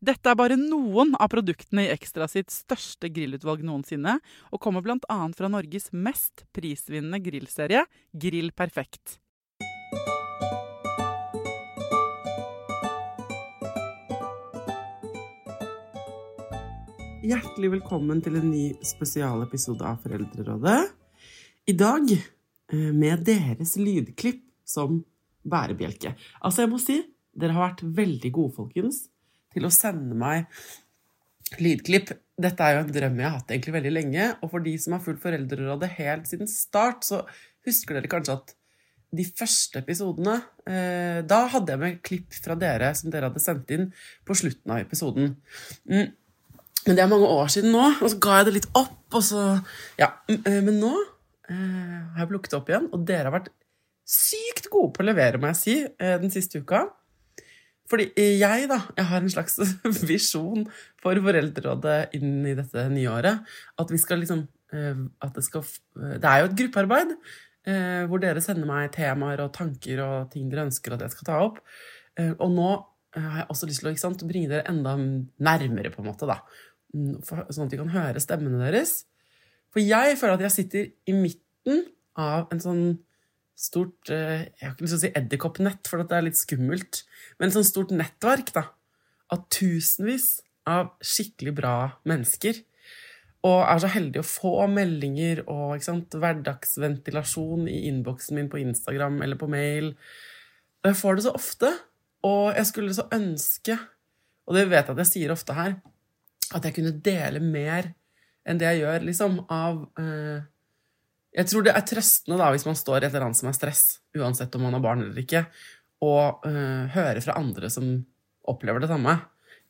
Dette er bare noen av produktene i Ekstra sitt største grillutvalg noensinne, og kommer bl.a. fra Norges mest prisvinnende grillserie, Grill Perfekt. Hjertelig velkommen til en ny spesialepisode av Foreldrerådet. I dag eh, med deres lydklipp som bærebjelke. Altså, jeg må si, dere har vært veldig gode, folkens til å sende meg lydklipp. Dette er jo en drøm jeg har hatt egentlig veldig lenge, og for de som har fulgt Foreldrerådet helt siden start, så husker dere kanskje at de første episodene eh, Da hadde jeg med klipp fra dere som dere hadde sendt inn på slutten av episoden. Mm. Men det er mange år siden nå, og så ga jeg det litt opp, og så Ja. Eh, men nå eh, har jeg plukket opp igjen, og dere har vært sykt gode på å levere, må jeg si, eh, den siste uka. Fordi jeg, da, jeg har en slags visjon for Foreldrerådet inn i dette nye året. At vi skal liksom eh, At det skal Det er jo et gruppearbeid eh, hvor dere sender meg temaer og tanker og ting dere ønsker at jeg skal ta opp. Eh, og nå har jeg også lyst til å sant, bringe dere enda nærmere, på en måte, da. Mm, sånn at vi kan høre stemmene deres. For jeg føler at jeg sitter i midten av en sånn stort Jeg har ikke lyst til å si edderkoppnett, for det er litt skummelt. Men et sånt stort nettverk da, av tusenvis av skikkelig bra mennesker. Og er så heldig å få meldinger og sant, hverdagsventilasjon i innboksen min på Instagram eller på mail. Jeg får det så ofte. Og jeg skulle så ønske, og det vet jeg at jeg sier ofte her, at jeg kunne dele mer enn det jeg gjør, liksom, av eh, Jeg tror det er trøstende da, hvis man står i et eller annet som er stress, uansett om man har barn eller ikke, og uh, høre fra andre som opplever det samme.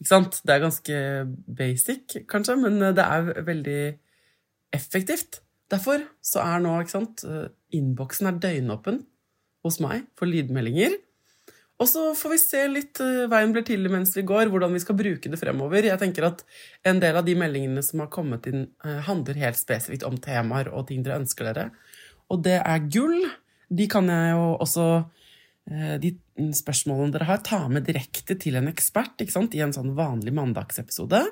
Ikke sant? Det er ganske basic, kanskje, men eh, det er veldig effektivt. Derfor så er nå eh, innboksen døgnåpen hos meg for lydmeldinger. Og så får vi se litt veien blir til mens vi går, hvordan vi skal bruke det fremover. Jeg tenker at En del av de meldingene som har kommet inn, handler helt spesifikt om temaer og ting dere ønsker dere. Og det er gull. De kan jeg jo også Eh, de spørsmålene dere har, ta med direkte til en ekspert i en sånn vanlig mandagsepisode.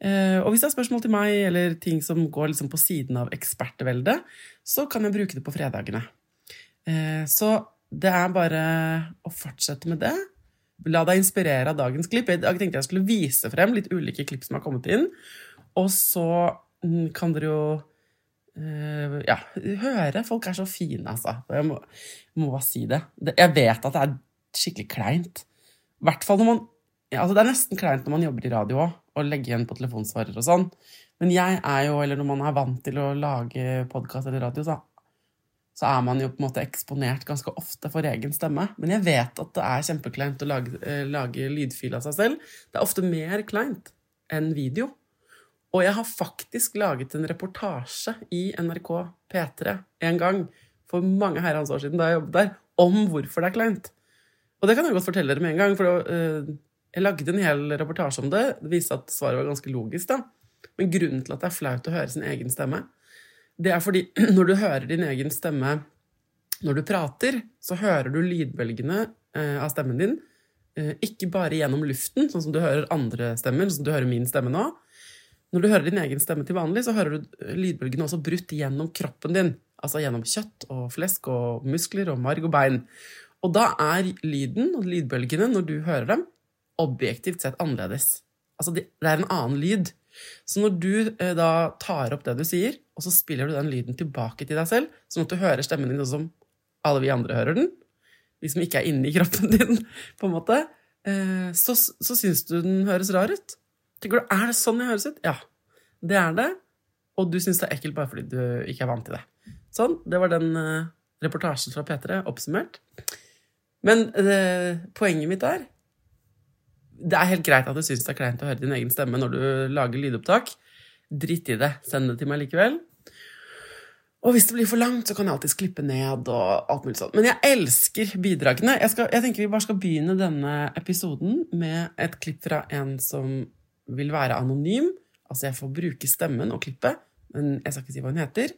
Eh, og hvis det er spørsmål til meg, eller ting som går liksom på siden av ekspertveldet, så kan jeg bruke det på fredagene. Eh, så det er bare å fortsette med det. La deg inspirere av dagens klipp. Jeg tenkte jeg skulle vise frem litt ulike klipp som har kommet inn. Og så mm, kan dere jo Uh, ja, høre. Folk er så fine, altså. Jeg må, må bare si det. Jeg vet at det er skikkelig kleint. Hvert fall når man altså Det er nesten kleint når man jobber i radio òg, og legger igjen på telefonsvarer og sånn. Men jeg er jo, eller når man er vant til å lage podkast eller radio, så, så, er man jo på en måte eksponert ganske ofte for egen stemme. Men jeg vet at det er kjempekleint å lage, eh, lage lydfil av seg selv. Det er ofte mer kleint enn video. Og jeg har faktisk laget en reportasje i NRK P3 en gang, for mange herrens år siden da jeg jobbet der, om hvorfor det er kleint. Og det kan jeg godt fortelle dere med en gang, for uh, jeg lagde en hel reportasje om det. Det viste at svaret var ganske logisk, da. Men grunnen til at det er flaut å høre sin egen stemme, det er fordi når du hører din egen stemme når du prater, så hører du lydbølgene uh, av stemmen din uh, ikke bare gjennom luften, sånn som du hører andre stemmer, sånn som du hører min stemme nå. Når du hører din egen stemme til vanlig, så hører du lydbølgene også brutt gjennom kroppen din. Altså gjennom kjøtt og flesk og muskler og marg og bein. Og da er lyden og lydbølgene, når du hører dem, objektivt sett annerledes. Altså det er en annen lyd. Så når du eh, da tar opp det du sier, og så spiller du den lyden tilbake til deg selv, sånn at du hører stemmen din sånn som alle vi andre hører den, vi som ikke er inni kroppen din, på en måte, eh, så, så syns du den høres rar ut. Tenker du, Er det sånn jeg høres ut? Ja, det er det. Og du syns det er ekkelt bare fordi du ikke er vant til det. Sånn, det var den eh, reportasjen fra P3 oppsummert. Men eh, poenget mitt er Det er helt greit at du syns det er kleint å høre din egen stemme når du lager lydopptak. Dritt i det. Send det til meg likevel. Og hvis det blir for langt, så kan jeg alltids klippe ned. og alt mulig sånt. Men jeg elsker bidragene. Jeg, skal, jeg, tenker vi bare skal begynne denne episoden med et klipp fra en som vil være anonym. Altså, jeg får bruke stemmen og klippet, men jeg skal ikke si hva hun heter.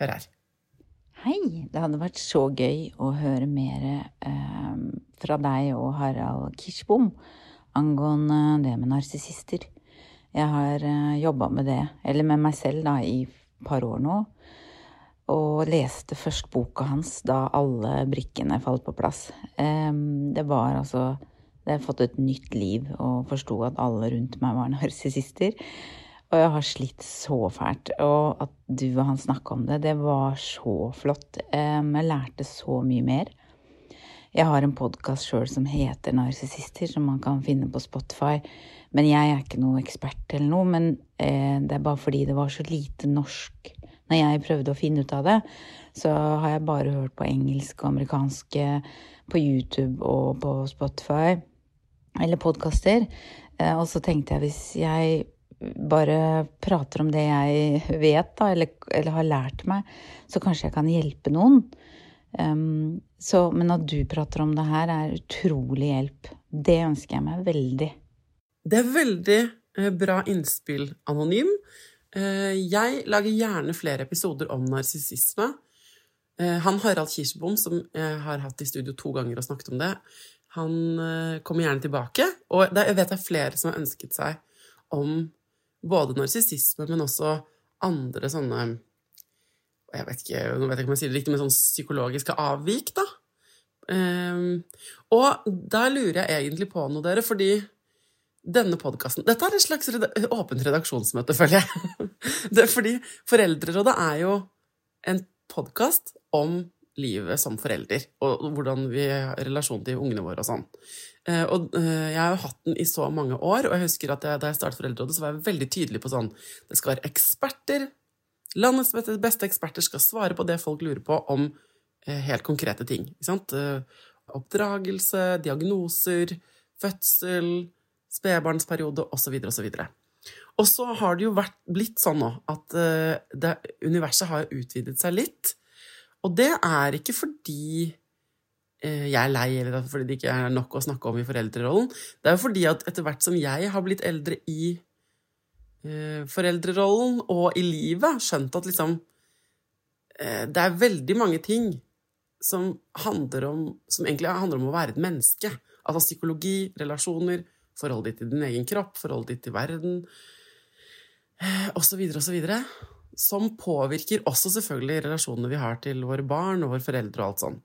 Hør her. Hei, det hadde vært så gøy å høre mer eh, fra deg og Harald Kirsbom angående det med narsissister. Jeg har eh, jobba med det, eller med meg selv, da, i et par år nå. Og leste først boka hans da alle brikkene falt på plass. Det var altså Det har fått et nytt liv og forsto at alle rundt meg var narsissister. Og jeg har slitt så fælt. Og at du og han snakka om det, det var så flott. Jeg lærte så mye mer. Jeg har en podkast sjøl som heter Narsissister, som man kan finne på Spotify. Men jeg er ikke noe ekspert eller noe, men eh, det er bare fordi det var så lite norsk når jeg prøvde å finne ut av det. Så har jeg bare hørt på engelsk og amerikanske på YouTube og på Spotify, eller podkaster. Eh, og så tenkte jeg hvis jeg bare prater om det jeg vet, da, eller, eller, har lært meg, så kanskje jeg kan hjelpe noen. Um, så, men at du prater om det her, er utrolig hjelp. Det ønsker jeg meg veldig. Det er veldig eh, bra innspill, Anonym. Eh, jeg lager gjerne flere episoder om narsissisme. Eh, han Harald Kirsebom, som jeg har hatt i studio to ganger og snakket om det, han kommer gjerne tilbake. Og jeg vet det er flere som har ønsket seg om både narsissisme, men også andre sånne jeg vet ikke, nå vet jeg ikke om jeg sier det riktig, men sånn psykologiske avvik, da. Um, og der lurer jeg egentlig på noe, dere, fordi denne podkasten Dette er et slags reda åpent redaksjonsmøte, føler jeg. det er fordi Foreldrerådet er jo en podkast om livet som forelder, og hvordan vi har relasjon til ungene våre og sånn. Eh, og eh, jeg har jo hatt den i så mange år, og jeg husker at jeg, da jeg startet Foreldrerådet, så var jeg veldig tydelig på sånn Det skal være eksperter. Landets beste eksperter skal svare på det folk lurer på om eh, helt konkrete ting. Sant? Oppdragelse, diagnoser, fødsel, spedbarnsperiode osv. osv. Og så har det jo vært, blitt sånn nå at det, universet har utvidet seg litt. Og det er ikke fordi Eh, jeg er lei, eller fordi det ikke er nok å snakke om i foreldrerollen. Det er jo fordi at etter hvert som jeg har blitt eldre i eh, foreldrerollen og i livet, skjønt at liksom eh, Det er veldig mange ting som handler om Som egentlig handler om å være et menneske. Altså psykologi, relasjoner, forholdet ditt til din egen kropp, forholdet ditt til verden, osv., osv. Som påvirker også selvfølgelig relasjonene vi har til våre barn og våre foreldre og alt sånn.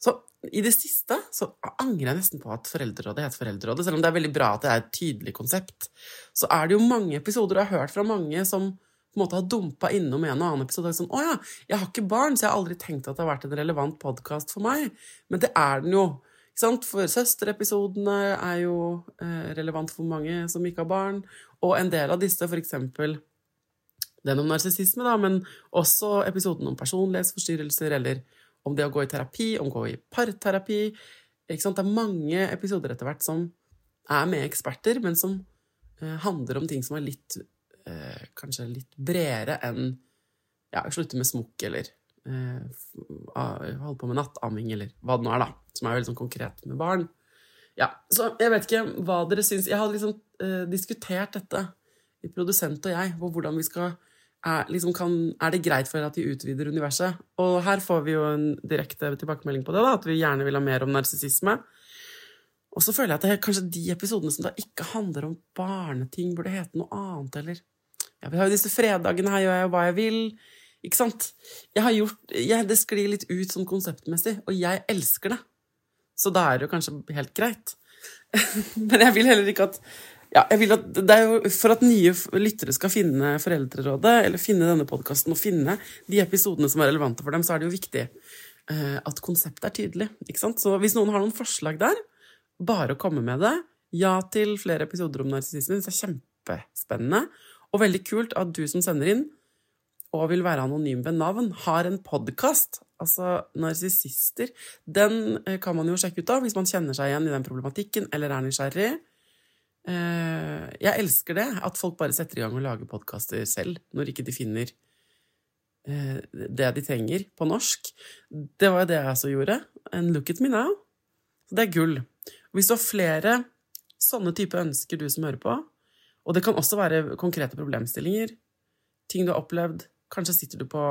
Så i det siste så angrer jeg nesten på at Foreldrerådet heter Foreldrerådet. Selv om det er veldig bra at det er et tydelig konsept, så er det jo mange episoder og jeg har hørt fra mange som på en måte har dumpa innom en og annen episode og sånn 'Å ja, jeg har ikke barn, så jeg har aldri tenkt at det har vært en relevant podkast for meg.' Men det er den jo. ikke sant? For søsterepisodene er jo eh, relevant for mange som ikke har barn. Og en del av disse, for eksempel den om narsissisme, men også episoden om personlighetsforstyrrelser eller om det å gå i terapi, om å gå i parterapi. Det er mange episoder etter hvert som er med eksperter, men som eh, handler om ting som er litt eh, kanskje litt bredere enn ja, slutte med smokk eller eh, holde på med nattamming eller hva det nå er, da. Som er veldig sånn konkret med barn. Ja, så jeg vet ikke hva dere syns. Jeg har liksom eh, diskutert dette Produsent og jeg, på hvordan vi skal er, liksom kan, er, det greit for dere at de utvider universet? Og her får vi jo en direkte tilbakemelding på det, da, at vi gjerne vil ha mer om narsissisme. Og så føler jeg at det er kanskje de episodene som da ikke handler om barneting, burde hete noe annet, eller Ja, vi har jo disse fredagene, her gjør jeg jo hva jeg vil. Ikke sant? Jeg har gjort jeg, Det sklir litt ut sånn konseptmessig, og jeg elsker det. Så da er det jo kanskje helt greit. Men jeg vil heller ikke at ja, jeg vil at, det er jo For at nye lyttere skal finne Foreldrerådet, eller finne denne podkasten og finne de episodene som er relevante for dem, så er det jo viktig uh, at konseptet er tydelig. Ikke sant? Så hvis noen har noen forslag der, bare å komme med det. Ja til flere episoder om narsissisme. Det er kjempespennende. Og veldig kult at du som sender inn, og vil være anonym ved navn, har en podkast. Altså Narsissister. Den eh, kan man jo sjekke ut av hvis man kjenner seg igjen i den problematikken eller er nysgjerrig. Eh, jeg elsker det, at folk bare setter i gang og lager podkaster selv når ikke de finner eh, det de trenger på norsk. Det var jo det jeg også gjorde. And look at me now. Det er gull. Hvis du har flere sånne type ønsker, du som hører på, og det kan også være konkrete problemstillinger, ting du har opplevd, kanskje sitter du på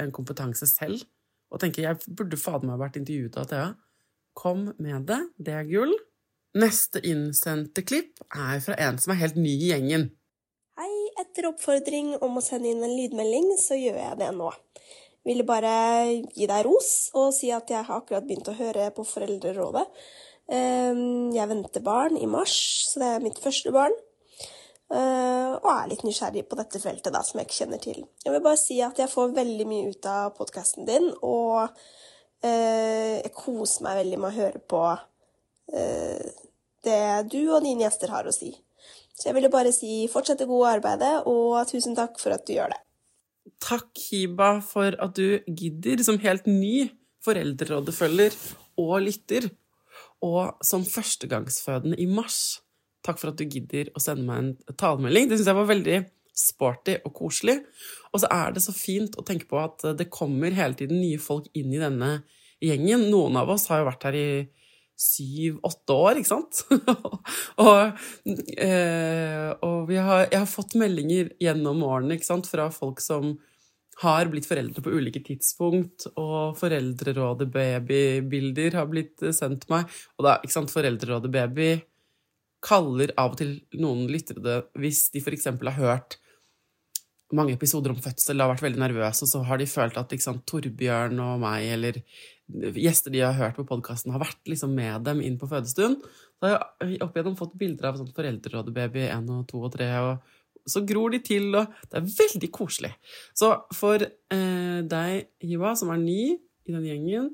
en kompetanse selv og tenker 'jeg burde fader meg vært intervjuet av Thea', kom med det. Det er gull. Neste innsendte klipp er fra en som er helt ny i gjengen. Hei, etter oppfordring om å sende inn en lydmelding, så gjør jeg det nå. Ville bare gi deg ros og si at jeg har akkurat begynt å høre på Foreldrerådet. Ehm, jeg venter barn i mars, så det er mitt første barn. Eh, og er litt nysgjerrig på dette feltet, da, som jeg ikke kjenner til. Jeg vil bare si at jeg får veldig mye ut av podkasten din, og eh, jeg koser meg veldig med å høre på det du og dine gjester har å si. Så jeg ville bare si fortsett det gode arbeidet, og tusen takk for at du gjør det. Takk, Hiba, for at du gidder, som helt ny foreldrerådefølger og lytter, og som førstegangsfødende i mars. Takk for at du gidder å sende meg en talemelding. Det syns jeg var veldig sporty og koselig. Og så er det så fint å tenke på at det kommer hele tiden nye folk inn i denne gjengen. Noen av oss har jo vært her i syv-åtte år, ikke sant? og, eh, og har, jeg har fått meldinger gjennom årene ikke sant, fra folk som har blitt foreldre på ulike tidspunkt, og Foreldrerådet babybilder har blitt sendt meg. Og da, ikke sant, Foreldrerådet baby kaller av og til noen lyttere det hvis de f.eks. har hørt mange episoder om fødsel, og har vært veldig nervøse, og så har de følt at sant, Torbjørn og meg eller gjester de har hørt på podkasten, har vært liksom med dem inn på fødestuen. Så har jeg opp igjennom fått bilder av sånn foreldrerådebaby 1 og 2 og 3, og så gror de til, og det er veldig koselig. Så for eh, deg, Hiwa, som er ny i den gjengen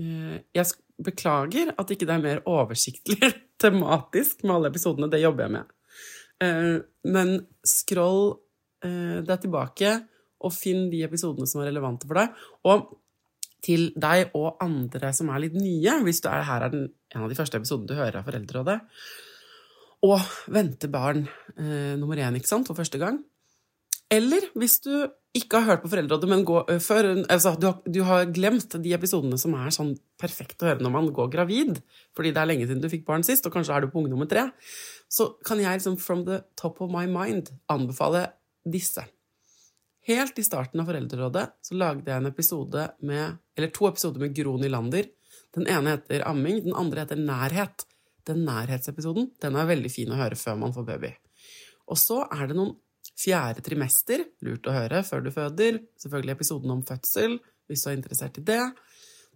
eh, Jeg beklager at ikke det er mer oversiktlig tematisk med alle episodene. Det jobber jeg med. Eh, men scroll eh, deg tilbake og finn de episodene som er relevante for deg. Og til deg og andre som er litt nye, hvis du er her er den, en av de første episodene du hører av Foreldrerådet, og vente barn eh, nummer én ikke sant, for første gang, eller hvis du ikke har hørt på Foreldrerådet, men går, før, altså, du, har, du, har, glemt de episodene som er sånn perfekt å høre når man går gravid, fordi det er lenge siden du fikk barn sist, og kanskje er du på unge nummer tre, så kan jeg liksom from the top of my mind anbefale disse. Helt i starten av Foreldrerådet så lagde jeg en episode med, eller to episoder med Gro Nylander. Den ene heter Amming, den andre heter Nærhet. Den nærhetsepisoden den er veldig fin å høre før man får baby. Og så er det noen Fjerde trimester, lurt å høre før du føder. Selvfølgelig episoden om fødsel, hvis du er interessert i det.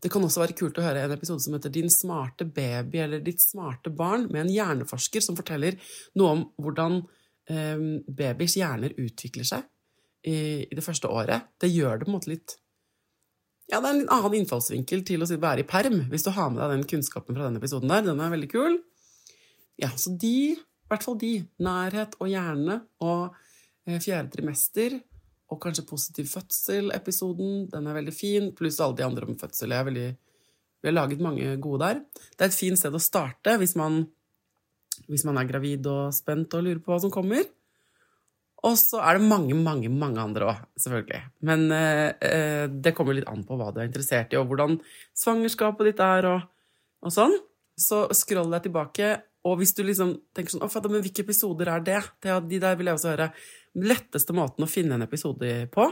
Det kan også være kult å høre en episode som heter Din smarte baby eller Ditt smarte barn, med en hjerneforsker som forteller noe om hvordan eh, babyers hjerner utvikler seg i, i, det første året. Det gjør det på en måte litt Ja, det er en annen innfallsvinkel til å være i perm, hvis du har med deg den kunnskapen fra den episoden der. Den er veldig kul. Ja, så de, i hvert fall de, nærhet og hjerne og Eh, fjerde trimester og kanskje Positiv fødsel-episoden. Den er veldig fin, pluss alle de andre om fødsel. Veldig, vi har laget mange gode der. Det er et fint sted å starte hvis man, hvis man er gravid og spent og lurer på hva som kommer. Og så er det mange, mange mange andre òg, selvfølgelig. Men eh, eh, det kommer litt an på hva du er interessert i, og hvordan svangerskapet ditt er, og, og sånn. Så scroll deg tilbake, og hvis du liksom tenker sånn Å, fader, men hvilke episoder er det? det? De der vil jeg også høre. Den letteste måten å finne en episode på,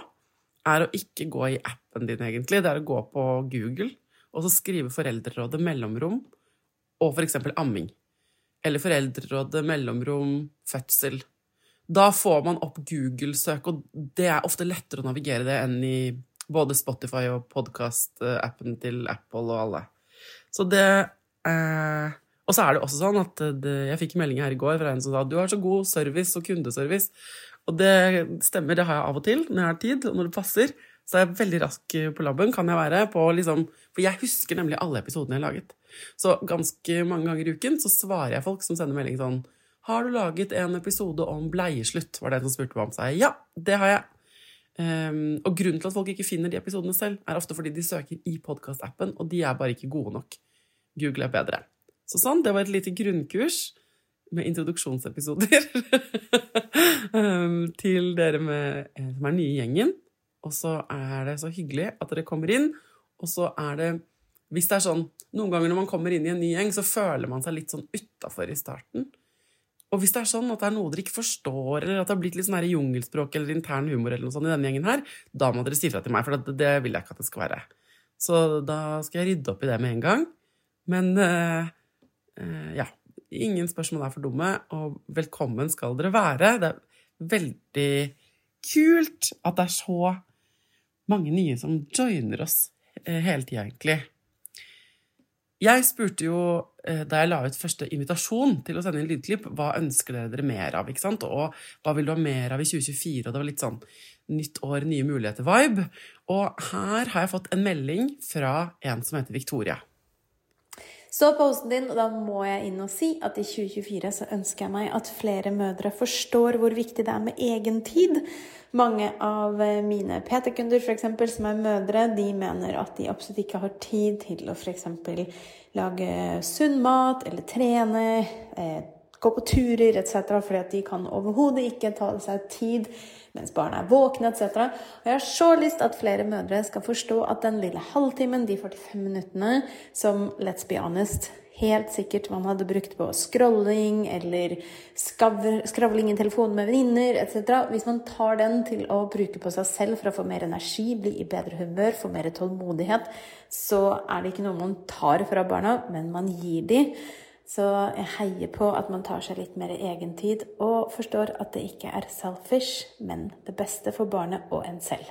er å ikke gå i appen din, egentlig. Det er å gå på Google og så skrive Foreldrerådet mellomrom og for eksempel amming. Eller Foreldrerådet mellomrom fødsel. Da får man opp Google-søk, og det er ofte lettere å navigere det enn i både Spotify og podkast-appen til Apple og alle. Så det eh, Og så er det også sånn at det, jeg fikk melding her i går fra en som sa du har så god service og kundeservice. Og det stemmer, det har jeg av og til når jeg har tid, og når det passer. Så er jeg veldig rask på labben, kan jeg være, på liksom For jeg husker nemlig alle episodene jeg har laget. Så ganske mange ganger i uken så svarer jeg folk som sender melding sånn har du laget en episode om bleieslutt? var det en som spurte meg om. seg. ja, det har jeg. Um, og grunnen til at folk ikke finner de episodene selv, er ofte fordi de søker i podkastappen, og de er bare ikke gode nok. Google er bedre. Så sånn, det var et lite grunnkurs med introduksjonsepisoder um, til dere med, eh, som er nye i gjengen. Og så er det så hyggelig at dere kommer inn, og så er det Hvis det er sånn Noen ganger når man kommer inn i en ny gjeng, så føler man seg litt sånn utafor i starten. Og hvis det er sånn at det er noe dere ikke forstår, eller at det har blitt litt sånn jungelspråk eller intern humor eller noe sånt i denne gjengen her, da må dere si fra til meg, for det, det, vil jeg ikke at det skal være. Så da skal jeg rydde opp i det med en gang. Men uh, uh, ja. Ingen spørsmål er for dumme, og velkommen skal dere være. Det er veldig kult at det er så mange nye som joiner oss uh, hele tida, egentlig. Jeg spurte jo eh, da jeg la ut første invitasjon til å sende inn lydklipp, hva ønsker dere dere mer av, ikke sant? og hva vil du ha mer av i 2024? Og det var litt sånn nytt år, nye muligheter-vibe. Og her har jeg fått en melding fra en som heter Victoria. Så posten din, og da må jeg inn og si at i 2024 så ønsker jeg meg at flere mødre forstår hvor viktig det er med egen tid. Mange av eh, mine PT-kunder f.eks. som er mødre, de mener at de absolutt ikke har tid til å f.eks. lage sunn mat eller trene, eh, gå på turer etc. fordi at de kan overhodet ikke ta seg tid mens barna er våkne etc. Og jeg har så lyst at flere mødre skal forstå at den lille halvtimen, de 45 minuttene, som let's be honest helt sikkert man hadde brukt på scrolling eller skravling i telefonen med venninner etc. Hvis man tar den til å bruke på seg selv for å få mer energi, bli i bedre humør, få mer tålmodighet, så er det ikke noe man tar fra barna, men man gir dem. Så jeg heier på at man tar seg litt mer egentid og forstår at det ikke er selfish, men det beste for barnet og en selv.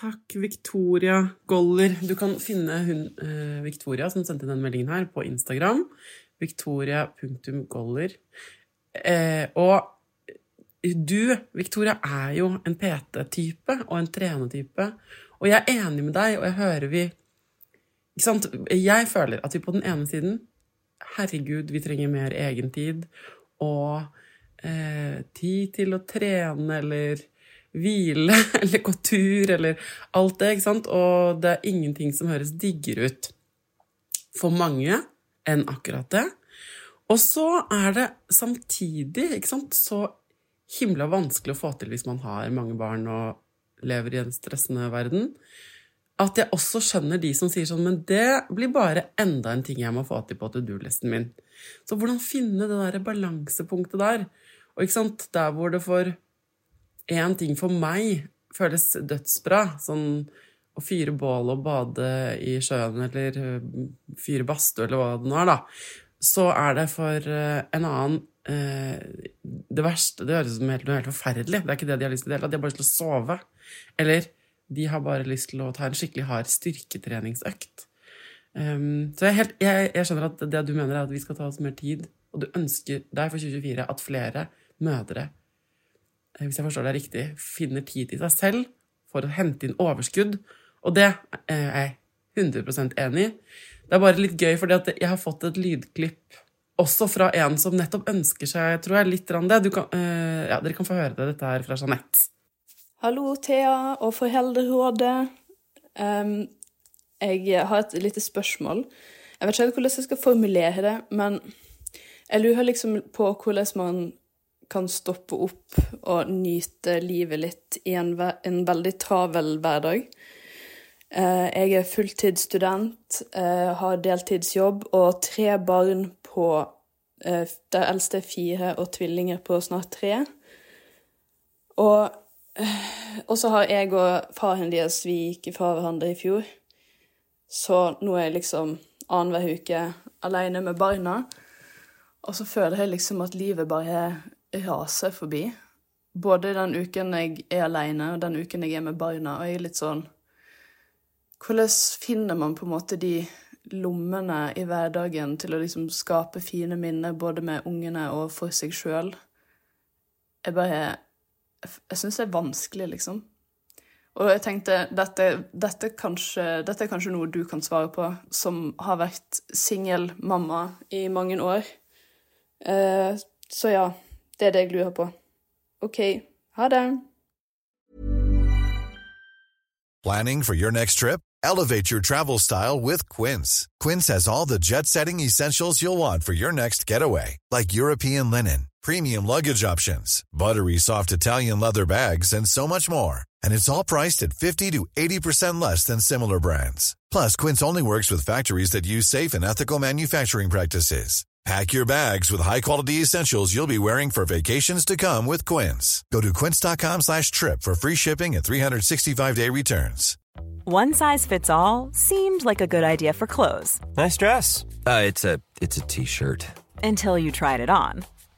Takk, Victoria Goller. Du kan finne hun eh, Victoria som sendte den meldingen her, på Instagram. Victoria.goller. Eh, og du, Victoria, er jo en PT-type og en trenetype. Og jeg er enig med deg, og jeg hører vi Ikke sant? Jeg føler at vi på den ene siden Herregud, vi trenger mer egentid og eh, tid til å trene eller hvile eller gå tur eller alt det, ikke sant? Og det er ingenting som høres diggere ut for mange enn akkurat det. Og så er det samtidig ikke sant, så himla vanskelig å få til hvis man har mange barn og lever i en stressende verden at jeg også skjønner de som sier sånn Men det blir bare enda en ting jeg må få til på to do-listen min. Så hvordan finne det der balansepunktet der? Og ikke sant, der hvor det for én ting for meg føles dødsbra, sånn å fyre bål og bade i sjøen eller øh, fyre badstue eller hva det nå er, da, så er det for øh, en annen eh, Det verste Det høres ut som helt, helt forferdelig. Det er ikke det de har lyst til. De har bare lyst til å sove. Eller de har bare lyst til å ta en skikkelig hard styrketreningsøkt. Um, så jeg, helt, jeg, jeg, skjønner at det du mener, er at vi skal ta oss mer tid, og du ønsker deg for 2024 at flere mødre, eh, hvis jeg forstår deg riktig, finner tid til seg selv for å hente inn overskudd. Og det er jeg 100 enig i. Det er bare litt gøy, fordi jeg har fått et lydklipp også fra en som nettopp ønsker seg tror jeg, litt det. Kan, uh, ja, dere kan få høre det. Dette er fra Jeanette. Hallo, Thea og Foreldrerådet. Um, jeg har et lite spørsmål. Jeg vet ikke helt hvordan jeg skal formulere det, men jeg lurer liksom på hvordan man kan stoppe opp og nyte livet litt i en, ve en veldig travel hverdag. Uh, jeg er fulltidsstudent, uh, har deltidsjobb og tre barn på uh, Det eldste er fire og tvillinger på snart tre. Og, og så har jeg og faren deres Vi gikk fra hverandre i fjor. Så nå er jeg liksom annenhver uke alene med barna. Og så føler jeg liksom at livet bare raser forbi. Både den uken jeg er alene, og den uken jeg er med barna. Og jeg er litt sånn Hvordan finner man på en måte de lommene i hverdagen til å liksom skape fine minner både med ungene og for seg sjøl? Jeg bare Jeg syns det er vanskelig, liksom. Og jeg tenkte dette, dette, kanskje, dette, er kanskje noe du kan svare på, som har vært singel mamma i mange år. Eh, så ja, det er det jeg lurer på. OK, ha det. Planning for your next trip? Elevate your travel style with Quince. Quince has all the jet-setting essentials you'll want for your next getaway, like European linen, premium luggage options, buttery soft Italian leather bags, and so much more. And it's all priced at 50 to 80% less than similar brands. Plus, Quince only works with factories that use safe and ethical manufacturing practices. Pack your bags with high-quality essentials you'll be wearing for vacations to come with Quince. Go to quince.com slash trip for free shipping and 365-day returns. One size fits all seemed like a good idea for clothes. Nice dress. Uh, it's a it's a t-shirt. Until you tried it on.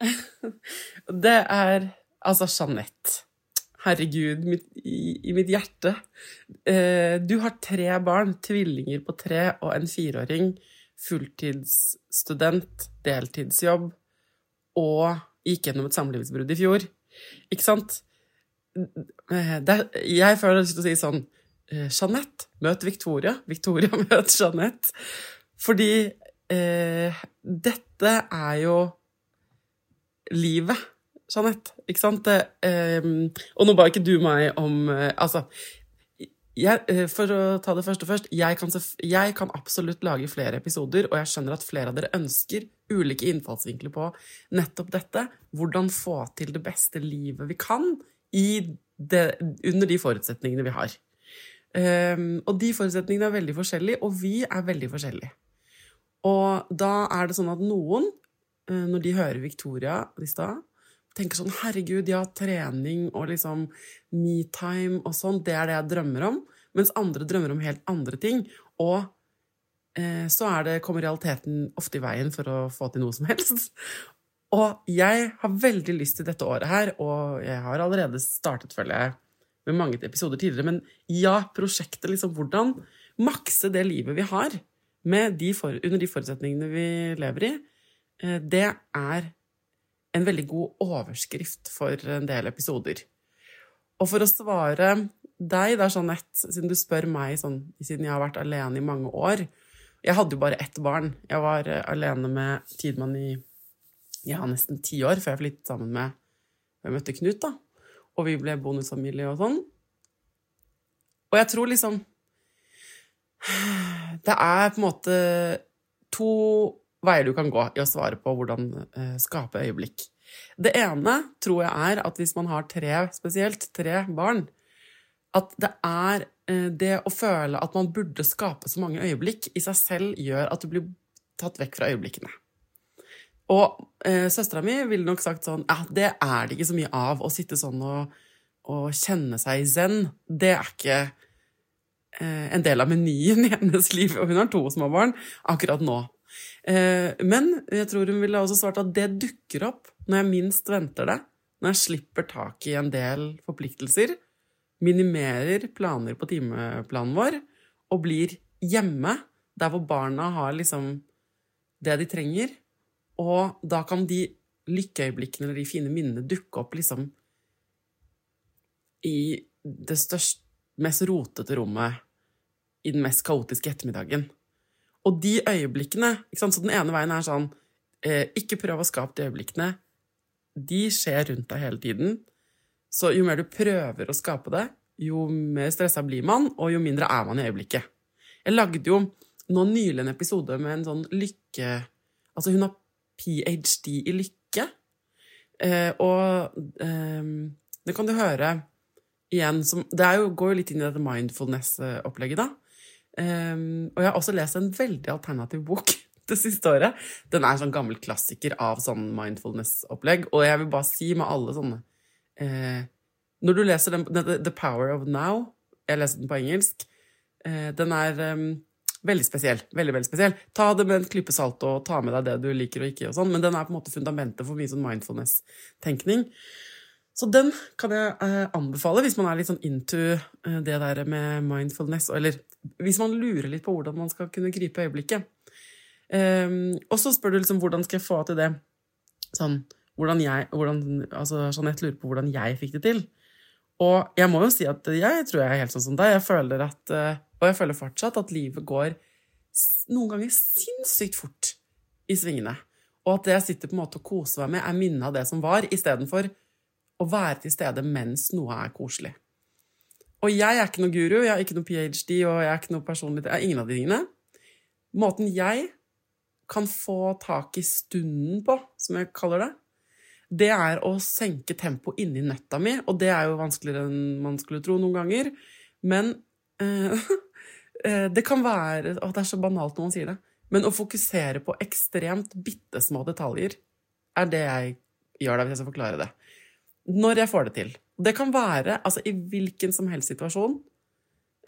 Det er altså Jeanette. Herregud, mitt, i, i, mitt hjerte. Eh, du har tre barn, tvillinger på tre og en fireåring. Fulltidsstudent, deltidsjobb og gikk gjennom et samlivsbrudd i fjor. Ikke sant? Det, jeg føler lyst til å si sånn Jeanette, møt Victoria. Victoria, møt Jeanette. Fordi eh, dette er jo livet, Jeanette. Ikke sant? Eh, og nå ba ikke du meg om eh, Altså, jeg, eh, for å ta det første først jeg kan, jeg kan, absolutt lage flere episoder, og jeg skjønner at flere av dere ønsker ulike innfallsvinkler på nettopp dette. Hvordan få til det beste livet vi kan det, under de forutsetningene vi har. Um, og de forutsetningene er veldig forskjellige, og vi er veldig forskjellige. Og da er det sånn at noen når de hører Victoria i stad, tenker sånn Herregud, ja, trening og liksom metime og sånn, det er det jeg drømmer om. Mens andre drømmer om helt andre ting. Og eh, så det, kommer realiteten ofte i veien for å få til noe som helst. Og jeg har veldig lyst til dette året her, og jeg har allerede startet, føler jeg, med mange episoder tidligere, men ja, prosjektet liksom Hvordan makse det livet vi har, de for, under de forutsetningene vi lever i, eh, det er en veldig god overskrift for en del episoder. Og for å svare deg, da, Jeanette, siden du spør meg sånn, siden jeg har vært alene i mange år Jeg hadde jo bare ett barn. Jeg var eh, alene med Tidemann i ja, nesten ti år før jeg flyttet sammen med Jeg møtte Knut, da. Og vi ble bonusfamilie og sånn. Og jeg tror liksom Det er på en måte to veier du kan gå i å svare på hvordan eh, skape øyeblikk. Det ene tror jeg er at hvis man har tre, spesielt tre barn, at det er eh, det å føle at man burde skape så mange øyeblikk, i seg selv gjør at du blir tatt vekk fra øyeblikkene. Og eh, søstera mi ville nok sagt sånn Ja, det er det ikke så mye av å sitte sånn og, og kjenne seg i zen. Det er ikke eh, en del av menyen i hennes liv. Og hun har to små barn akkurat nå. Eh, men jeg tror hun ville også svart at det dukker opp når jeg minst venter det. Når jeg slipper tak i en del forpliktelser, minimerer planer på timeplanen vår og blir hjemme, der hvor barna har liksom det de trenger. Og da kan de lykkeøyeblikkene eller de fine minnene dukke opp liksom i det største, mest rotete rommet i den mest kaotiske ettermiddagen. Og de øyeblikkene ikke sant? Så den ene veien er sånn eh, Ikke prøv å skape de øyeblikkene. De skjer rundt deg hele tiden. Så jo mer du prøver å skape det, jo mer stressa blir man, og jo mindre er man i øyeblikket. Jeg lagde jo nå nylig en episode med en sånn lykke... Altså, hun har ph.d. i lykke. Eh, og eh, det kan du høre igjen som Det jo, går jo litt inn i dette mindfulness-opplegget, da. Um, og jeg har også lest en veldig alternativ bok det siste året. Den er en sånn gammel klassiker av sånn mindfulness-opplegg. Og jeg vil bare si med alle sånne eh, Når du leser den, The Power of Now Jeg leser den på engelsk. Eh, den er um, veldig spesiell. Veldig, veldig spesiell. Ta det med en klype salt og ta med deg det du liker og ikke, og sånn, men den er på en måte fundamentet for mye sånn mindfulness-tenkning. Så den kan jeg eh, anbefale hvis man er litt sånn into eh, det der med mindfulness, eller hvis man lurer litt på hvordan man skal kunne gripe øyeblikket. Um, og så spør du liksom hvordan skal jeg få til det sånn hvordan jeg, hvordan, altså Jeanette lurer på hvordan jeg fikk det til. Og jeg må jo si at jeg tror jeg er helt sånn som deg. Jeg føler at, uh, og jeg føler fortsatt at livet går noen ganger sinnssykt fort i svingene. Og at det jeg sitter på en måte og koser meg med, er minnet av det som var, istedenfor å være til stede mens noe er koselig. Og jeg er ikke noe guru, jeg har ikke noe ph.d., og jeg er ikke noe personlig Jeg er ingen av de tingene. Måten jeg kan få tak i stunden på, som jeg kaller det, det er å senke tempoet inni nøtta mi, og det er jo vanskeligere enn man skulle tro noen ganger. Men eh, eh det kan være Å, det er så banalt når man sier det. Men å fokusere på ekstremt bitte små detaljer er det jeg gjør da, hvis jeg skal forklare det. Når jeg får det til. Det kan være altså, i hvilken som helst situasjon.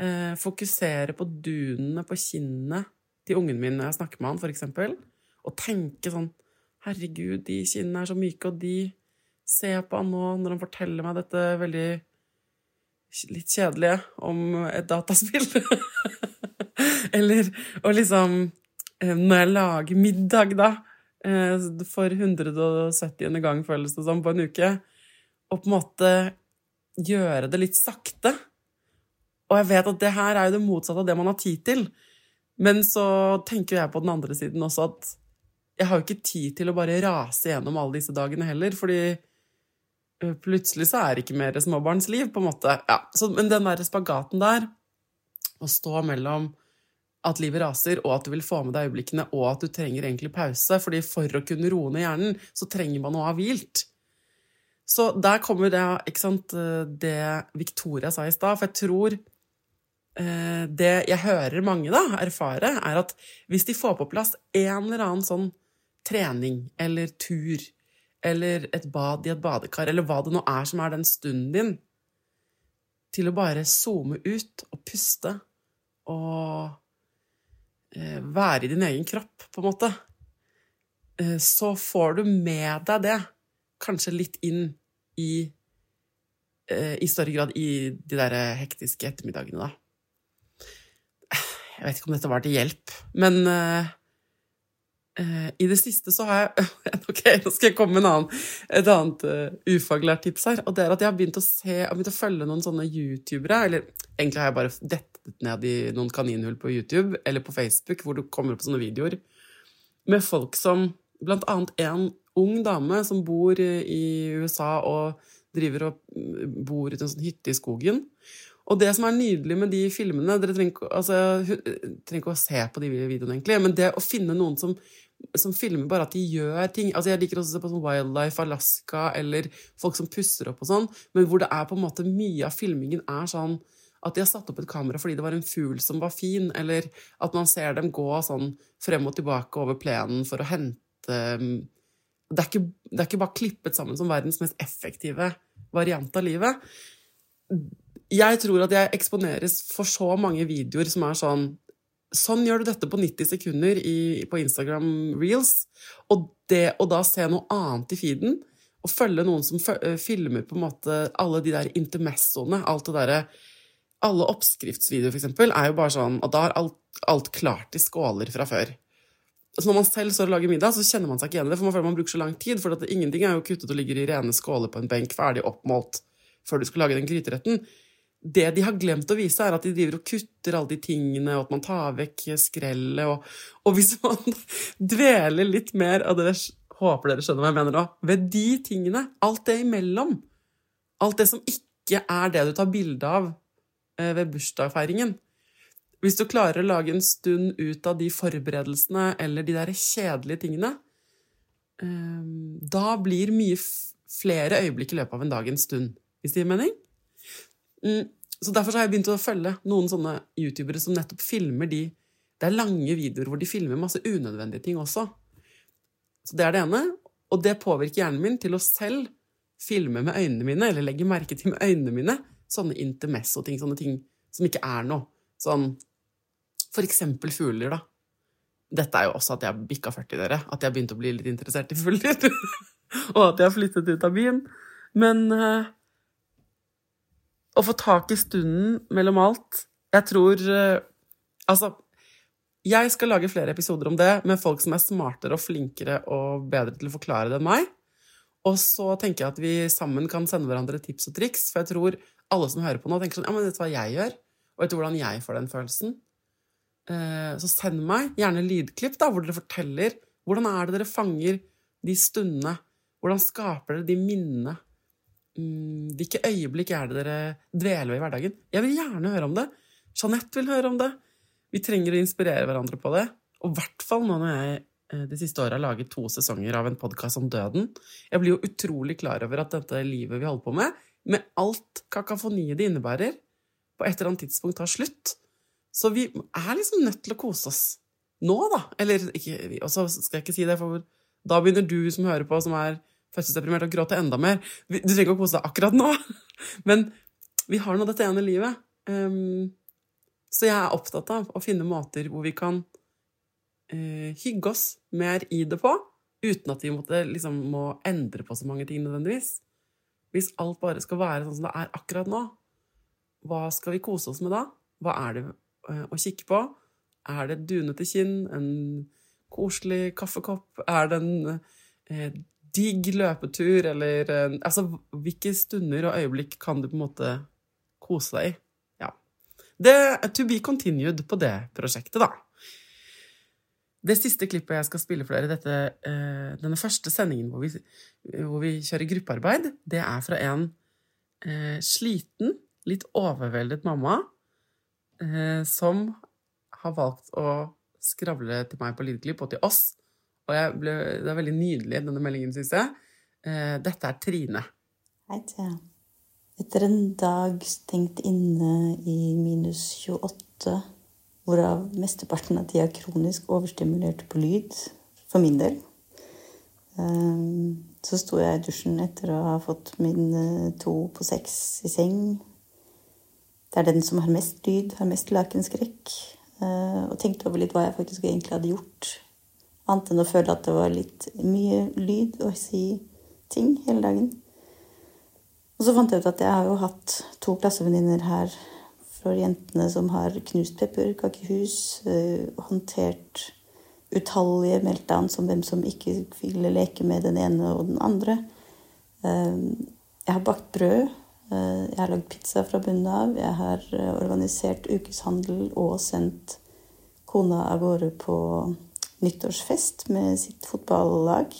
Eh, fokusere på dunene på kinnet til ungen min når jeg snakker med han, eksempel. Og tenke sånn Herregud, de kinnene er så myke, og de ser på han nå når han forteller meg dette veldig litt kjedelige om et dataspill. Eller og liksom eh, Når jeg lager middag, da, eh, for 170. gang, føles det som, på en uke, og på en måte gjøre det litt sakte. Og jeg vet at det her er jo det motsatte av det man har tid til. Men så tenker jeg på den andre siden også at jeg har jo ikke tid til å bare rase gjennom alle disse dagene heller, fordi øh, plutselig så er det ikke mer småbarnsliv, på en måte. Ja, så, men den der spagaten der, å stå mellom at livet raser, og at du vil få med deg øyeblikkene, og at du trenger egentlig pause, fordi for å kunne roe ned hjernen, så trenger man å ha hvilt. Så der kommer det, ikke sant, det Victoria sa i stad, for jeg tror eh, Det jeg hører mange da erfare, er at hvis de får på plass en eller annen sånn trening eller tur eller et bad i et badekar, eller hva det nå er som er den stunden din, til å bare zoome ut og puste og eh, være i din egen kropp, på en måte, eh, så får du med deg det kanskje litt inn i eh, I større grad i de der hektiske ettermiddagene, da. Jeg vet ikke om dette var til hjelp, men uh, uh, i det siste så har jeg Ok, nå skal jeg komme med en annen, et annet uh, ufaglært tips her. Og det er at jeg har begynt å se, har begynt å følge noen sånne youtubere. Eller egentlig har jeg bare dettet ned i noen kaninhull på YouTube eller på Facebook, hvor du kommer opp sånne videoer med folk som Blant annet en ung dame som bor i USA og driver og mm, bor i en sånn hytte i skogen. Og det som er nydelig med de filmene Dere trenger altså, trenger ikke å se på de videoene, egentlig, men det å finne noen som som filmer bare at de gjør ting. Altså Jeg liker også å se på sånn Wildlife Alaska eller folk som pusser opp og sånn, men hvor det er på en måte mye av filmingen er sånn at de har satt opp et kamera fordi det var en fugl som var fin, eller at man ser dem gå sånn frem og tilbake over plenen for å hente um, det, er ikke, det er ikke bare klippet sammen som verdens mest effektive variant av livet. Jeg tror at jeg eksponeres for så mange videoer som er sånn Sånn gjør du dette på 90 sekunder i, på Instagram Reels. Og det å da se noe annet i feeden, og følge noen som eh, filmer på en måte alle de der intermessoene, alt det derre Alle oppskriftsvideoer, for eksempel, er jo bare sånn at da er alt, alt klart i skåler fra før. Når man selv står og lager middag, så kjenner man seg ikke igjen i det, for man føler man bruker så lang tid. For ingenting er jo kuttet og ligger i rene skåler på en benk, ferdig oppmålt, før du skal lage den gryteretten det de har glemt å vise, er at de driver og kutter alle de tingene, og at man tar vekk skrellet. Og, og hvis man dveler litt mer av det Håper dere skjønner hva jeg mener nå. Ved de tingene, alt det imellom, alt det som ikke er det du tar bilde av eh, ved bursdagsfeiringen Hvis du klarer å lage en stund ut av de forberedelsene eller de der kjedelige tingene, eh, da blir mye flere øyeblikk i løpet av en dag en stund, hvis det gir mening? Mm. Så derfor har jeg begynt å følge noen sånne youtubere som nettopp filmer de Det er lange videoer hvor de filmer masse unødvendige ting også. Så det er det ene. Og det påvirker hjernen min til å selv filme med øynene mine, eller legge merke til med øynene mine, sånne intermesso-ting, sånne ting som ikke er noe. Sånn for eksempel fugler, da. Dette er jo også at jeg bikka 40, dere. At jeg begynte å bli litt interessert i fugler. og at jeg har flyttet ut av byen. Men uh, å få tak i stunden mellom alt Jeg tror uh, Altså, jeg skal lage flere episoder om det med folk som er smartere og flinkere og bedre til å forklare det enn meg. Og så tenker jeg at vi sammen kan sende hverandre tips og triks, for jeg tror alle som hører på nå, tenker sånn Ja, men vet du hva jeg gjør? Og vet du hvordan jeg får den følelsen? Eh, så send meg gjerne lydklipp da, hvor dere forteller hvordan er det dere fanger de stundene. Hvordan skaper dere de minnene Mm, hvilke øyeblikk er det dere dveler ved i hverdagen? Jeg vil gjerne høre om det. Jeanette vil høre om det. Vi trenger å inspirere hverandre på det. Og i hvert fall nå når jeg eh, de siste åra har laget to sesonger av en podkast om døden. Jeg blir jo utrolig klar over at dette livet vi holder på med, med alt kakafoniet det innebærer, på et eller annet tidspunkt tar slutt. Så vi er liksom nødt til å kose oss. Nå, da. Eller ikke Og så skal jeg ikke si det, for da begynner du som hører på, som er fødselsdeprimert og gråte enda mer. Du trenger ikke å kose deg akkurat nå, men vi har nå dette ene livet. Um, så jeg er opptatt av å finne måter hvor vi kan uh, hygge oss mer i det på, uten at vi måtte, liksom, må endre på så mange ting nødvendigvis. Hvis alt bare skal være sånn som det er akkurat nå, hva skal vi kose oss med da? Hva er det uh, å kikke på? Er det dunete kinn? En koselig kaffekopp? Er det en eh, digg løpetur, eller eh, Altså, hvilke stunder og øyeblikk kan du på en måte kose deg i? Ja. Det er to be continued på det prosjektet, da. Det siste klippet jeg skal spille for dere, dette, eh, denne første sendingen hvor vi, hvor vi, kjører gruppearbeid, det er fra en uh, sliten, litt overveldet mamma eh, som har valgt å skravle til meg på lydklipp, og til oss, og ble, det er veldig nydelig, denne meldingen, syns jeg. Eh, dette er Trine. Hei, Thea. Etter en dag stengt inne i minus 28, hvorav mesteparten av tida kronisk overstimulert på lyd, for min del, eh, så sto jeg i dusjen etter å ha fått min eh, to på seks i seng. Det er den som har mest lyd, har mest lakenskrekk. Og tenkte over litt hva jeg faktisk egentlig hadde gjort Annet enn å føle at det var litt mye lyd å si ting hele dagen. Og så fant jeg ut at jeg har jo hatt to klassevenninner her for jentene som har knust pepperkakehus, eh, håndtert utallige meltdown som hvem som ikke ville leke med den ene og den andre. Eh, jeg har bakt brød. Eh, Jeg har lagd pizza fra bunnen av. Jeg har eh, organisert ukeshandel og sendt kona av gårde på nyttårsfest med sitt fotballag.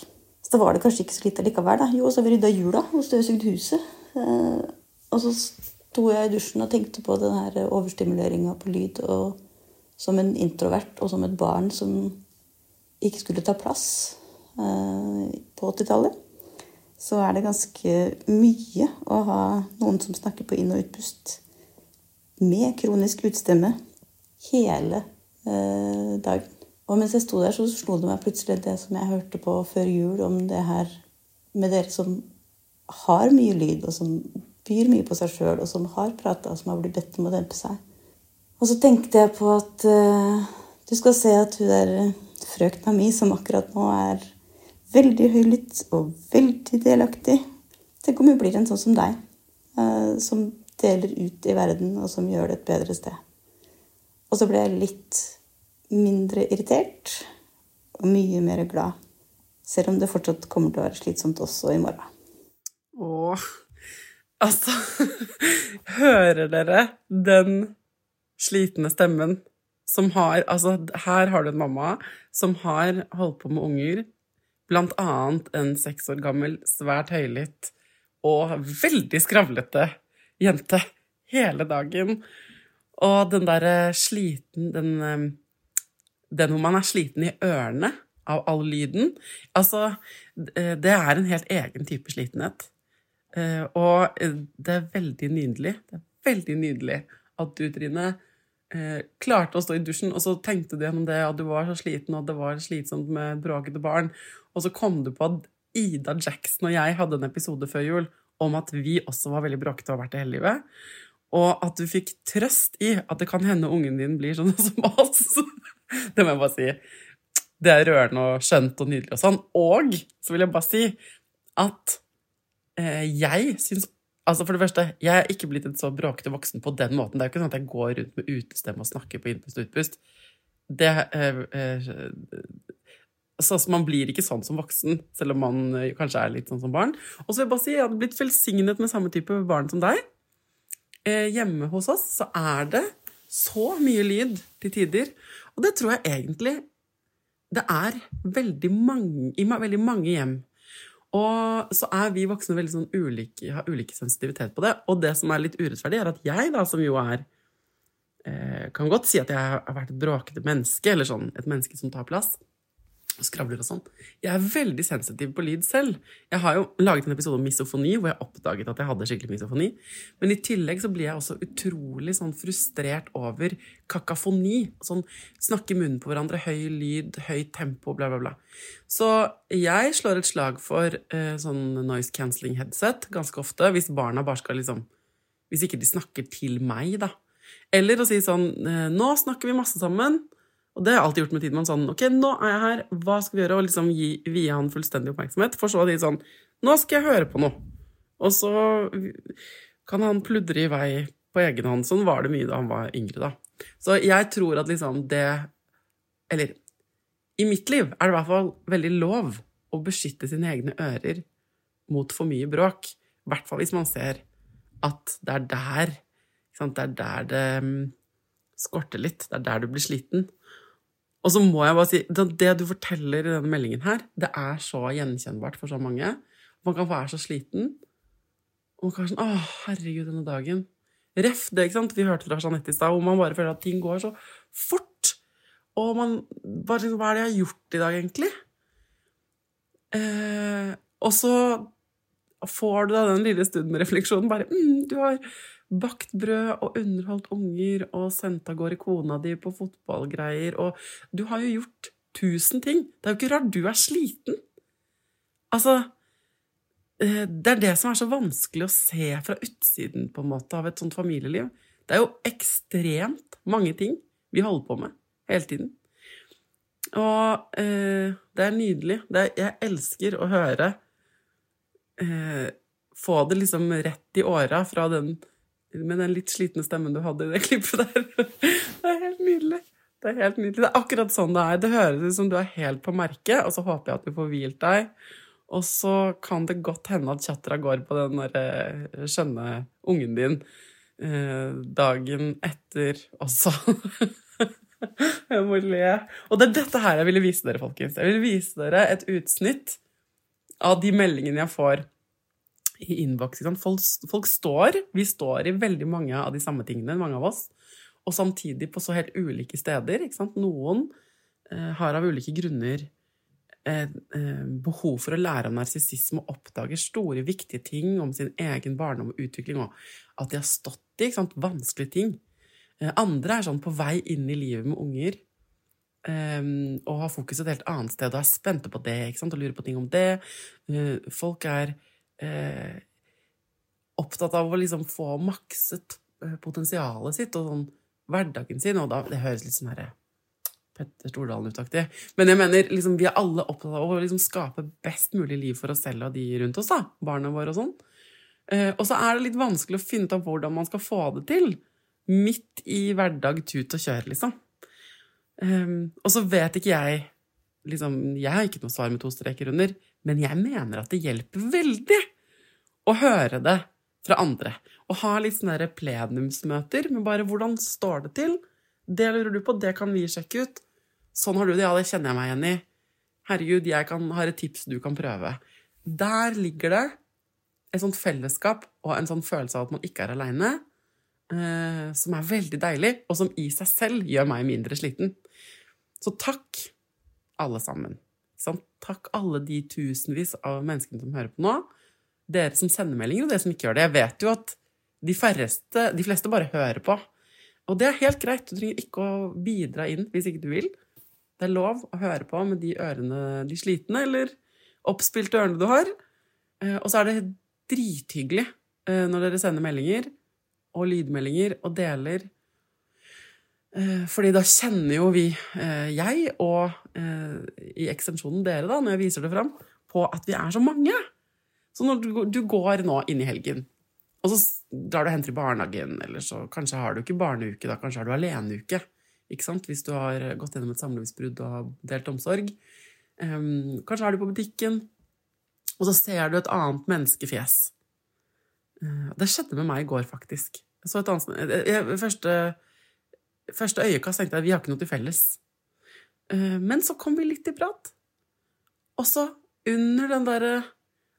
Så da var det kanskje ikke så lite likevel. da. Jo, så har vi rydda jula og støvsugd huset. Eh, og så sto jeg i dusjen og tenkte på den her overstimuleringa på lyd. Og som en introvert og som et barn som ikke skulle ta plass på 80-tallet, så er det ganske mye å ha noen som snakker på inn- og utpust med kronisk utstemme hele eh, dagen. Og mens jeg sto der, så slo det meg plutselig det som jeg hørte på før jul, om det her med dere som har mye lyd, og som byr mye på seg sjøl, og som har prata, og som har blitt bedt om å dempe seg. Og så tenkte jeg på at eh, du skal se at hun der frøkna mi, som akkurat nå er veldig høylytt og veldig delaktig Tenk om hun blir en sånn som deg, eh, som deler ut i verden, og som gjør det et bedre sted. Og så ble jeg litt mindre irritert og mye mer glad. Selv om det fortsatt kommer til å være slitsomt også i morgen. Åh, altså Hører dere den slitne stemmen som har Altså, her har du en mamma som har holdt på med unger, blant annet en seks år gammel, svært høylytt og veldig skravlete jente hele dagen. Og den derre sliten Den, eh, den hvor man er sliten i ørene av all lyden Altså, eh, det er en helt egen type slitenhet. Eh, Og eh, det er veldig nydelig. Det er veldig nydelig at du, Trine, eh, klarte å stå i dusjen, og så tenkte du gjennom det, at du var så sliten, og det var slitsomt med bråkete barn, og så kom du på at Ida Jackson og jeg hadde en episode før jul om at vi også var veldig bråkete og har vært det hele livet. Og at du fikk trøst i at det kan hende ungen din blir sånn som oss. Det må jeg bare si. Det er rørende og skjønt og nydelig og sånn. Og så vil jeg bare si at eh, jeg syns Altså For det første, jeg er ikke blitt en så bråkete voksen på den måten. Det er jo ikke sånn at jeg går rundt med utestemme og snakker på innpust og utpust. Det eh, eh, så, altså, Man blir ikke sånn som voksen, selv om man eh, kanskje er litt sånn som barn. Og så vil jeg bare si, jeg hadde blitt velsignet med samme type barn som deg. Eh, hjemme hos oss så er det så mye lyd til tider. Og det tror jeg egentlig det er veldig mange, i veldig mange hjem. Og så er vi voksne veldig sånn ulike, har ulike sensitivitet på det. Og det som er litt urettferdig, er at jeg, da, som jo er eh, Kan godt si at jeg har vært et bråkete menneske, eller sånn et menneske som tar plass. Skravler og sånn. Jeg er veldig sensitiv på lyd selv. Jeg har jo laget en episode om misofoni, hvor jeg oppdaget at jeg hadde skikkelig misofoni. Men i tillegg så blir jeg også utrolig sånn frustrert over kakafoni. Sånn snakke i munnen på hverandre, høy lyd, høyt tempo, bla, bla, bla. Så jeg slår et slag for eh, sånn noise cancelling headset ganske ofte, hvis barna bare skal liksom Hvis ikke de snakker til meg, da. Eller å si sånn eh, Nå snakker vi masse sammen. Og det har jeg alltid gjort med Tidemann. Sånn, ok, nå er jeg her, hva skal vi gjøre? Og liksom gi, vie han fullstendig oppmerksomhet. For så å si sånn, nå skal jeg høre på noe. Og så kan han pludre i vei på egen hånd. Sånn var det mye da han var yngre, da. Så jeg tror at liksom det Eller i mitt liv er det i hvert fall veldig lov å beskytte sine egne ører mot for mye bråk. I hvert fall hvis man ser at det er der? Det er der det mm, skorter litt. Det er der du blir sliten. Og så må jeg bare si, det, du forteller i denne meldingen her, det er så gjenkjennbart for så mange. Man kan være så sliten. Og man kan være sånn Å, herregud, denne dagen. Ref det, ikke sant? Vi hørte fra Jeanette i stad, hvor man bare føler at ting går så fort. Og man bare liksom Hva er det jeg har gjort i dag, egentlig? Eh, og så får du da den lille stunden med refleksjonen. Bare mm, Du har bakt brød og underholdt unger og sendt av gårde kona di på fotballgreier, og du har jo gjort tusen ting. Det er jo ikke rart du er sliten. Altså eh, Det er det som er så vanskelig å se fra utsiden på en måte av et sånt familieliv. Det er jo ekstremt mange ting vi holder på med hele tiden. Og eh, det er nydelig. Det er, jeg elsker å høre eh, Få det liksom rett i åra fra den med den litt slitne stemmen du hadde i det klippet der. Det er helt nydelig. Det er helt nydelig. Det er akkurat sånn det er. Det høres ut som du er helt på merket, og så håper jeg at du får hvilt deg. Og så kan det godt hende at chattera går på den der eh, skjønne ungen din eh, dagen etter også. jeg må le. Og det er dette her jeg ville vise dere, folkens. Jeg ville vise dere et utsnitt av de meldingene jeg får i innboks. Folk, folk står Vi står i veldig mange av de samme tingene, mange av oss. Og samtidig på så helt ulike steder. Noen eh, har av ulike grunner Eh, eh, behov for å lære om narsissisme og oppdager store, viktige ting om sin egen barndom og utvikling, og at de har stått i vanskelige ting. Eh, andre er sånn på vei inn i livet med unger og har fokuset et helt annet sted og er spente på det og lurer på ting om det. Folk er opptatt av å liksom få makset potensialet sitt og sånn hverdagen sin, og da, det høres litt sånn herre Petter Stordalen-utaktig. Men jeg mener, liksom, vi er alle opptatt av å liksom, skape best mulig liv for oss selv og de rundt oss. da, Barna våre og sånn. Eh, og så er det litt vanskelig å finne ut av hvordan man skal få det til. Midt i hverdag, tut og kjør, liksom. Um, og så vet ikke jeg liksom, Jeg har ikke noe svar med to streker under, men jeg mener at det hjelper veldig å høre det fra andre. Å ha litt sånne plenumsmøter med bare 'hvordan står det til'? Det lurer du på, det kan vi sjekke ut. Sånn har du det, ja, det kjenner jeg meg igjen i. Herregud, jeg kan, har et tips du kan prøve. Der ligger det et sånt fellesskap og en sånn følelse av at man ikke er aleine, eh, som er veldig deilig, og som i seg selv gjør meg mindre sliten. Så takk, alle sammen. Takk alle de tusenvis av menneskene som hører på nå. Dere som sender meldinger, og dere som ikke gjør det. Jeg vet jo at de, færreste, de fleste bare hører på. Og det er helt greit. Du trenger ikke å bidra inn hvis ikke du vil. Det er lov å høre på med de ørene, de slitne eller oppspilte ørene du har. Eh, og så er det drithyggelig eh, når dere sender meldinger og lydmeldinger og deler. Eh, fordi da kjenner jo vi, jeg og i ekstensjonen dere, da, når jeg viser det fram, på at vi er så mange. Så når du går nå inn i helgen og så drar du henter i barnehagen, eller så kanskje har du ikke barneuke, da kanskje har du aleneuke. Ikke sant? Hvis du har gått gjennom et samlivsbrudd og har delt omsorg. Um, kanskje er du på butikken, og så ser du et annet menneskefjes. Det skjedde med meg i går, faktisk. Jeg så et annet, jeg, første, første øyekast tenkte jeg vi har ikke noe til felles. Uh, men så kom vi litt i prat. Og så, under den derre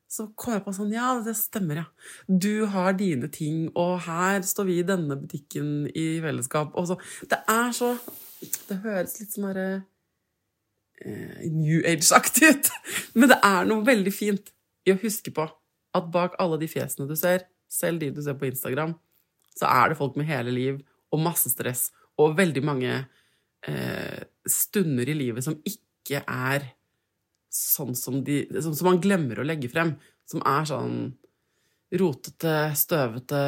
så kom jeg på sånn Ja, det stemmer, ja. Du har dine ting, og her står vi i denne butikken i fellesskap. Og så Det er så Det høres litt sånn derre eh, New Age-aktig ut. Men det er noe veldig fint i å huske på at bak alle de fjesene du ser, selv de du ser på Instagram, så er det folk med hele liv og masse stress og veldig mange eh, stunder i livet som ikke er sånn som, de, som, som man glemmer å legge frem. Som er sånn rotete, støvete,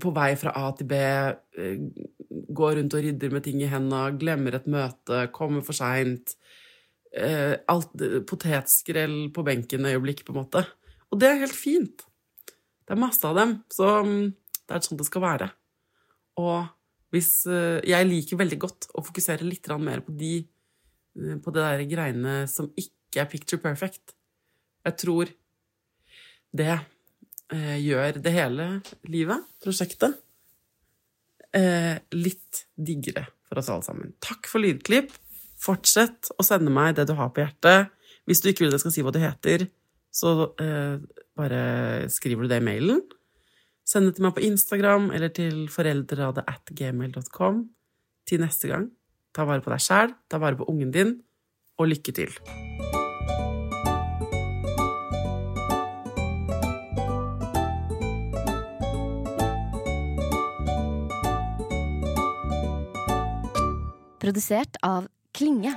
på vei fra A til B, eh, går rundt og rydder med ting i henda, glemmer et møte, kommer for seint. Eh, potetskrell på benken øyeblikk, på en måte. Og det er helt fint. Det er masse av dem. Så det er sånn det skal være. Og hvis eh, Jeg liker veldig godt å fokusere litt mer på de Eh, på det der greiene som ikke er picture perfect. Jeg tror det eh, gjør det hele livet, prosjektet, litt diggere for oss alle sammen. Takk for lydklipp. Fortsett å sende meg det du har på hjertet. Hvis du ikke vil jeg skal si hva du heter, så bare skriver du det i mailen. Send det til meg på Instagram eller til foreldreradet. Til neste gang Ta vare på deg sjæl, ta vare på ungen din, og lykke til. Produsert av Klinge.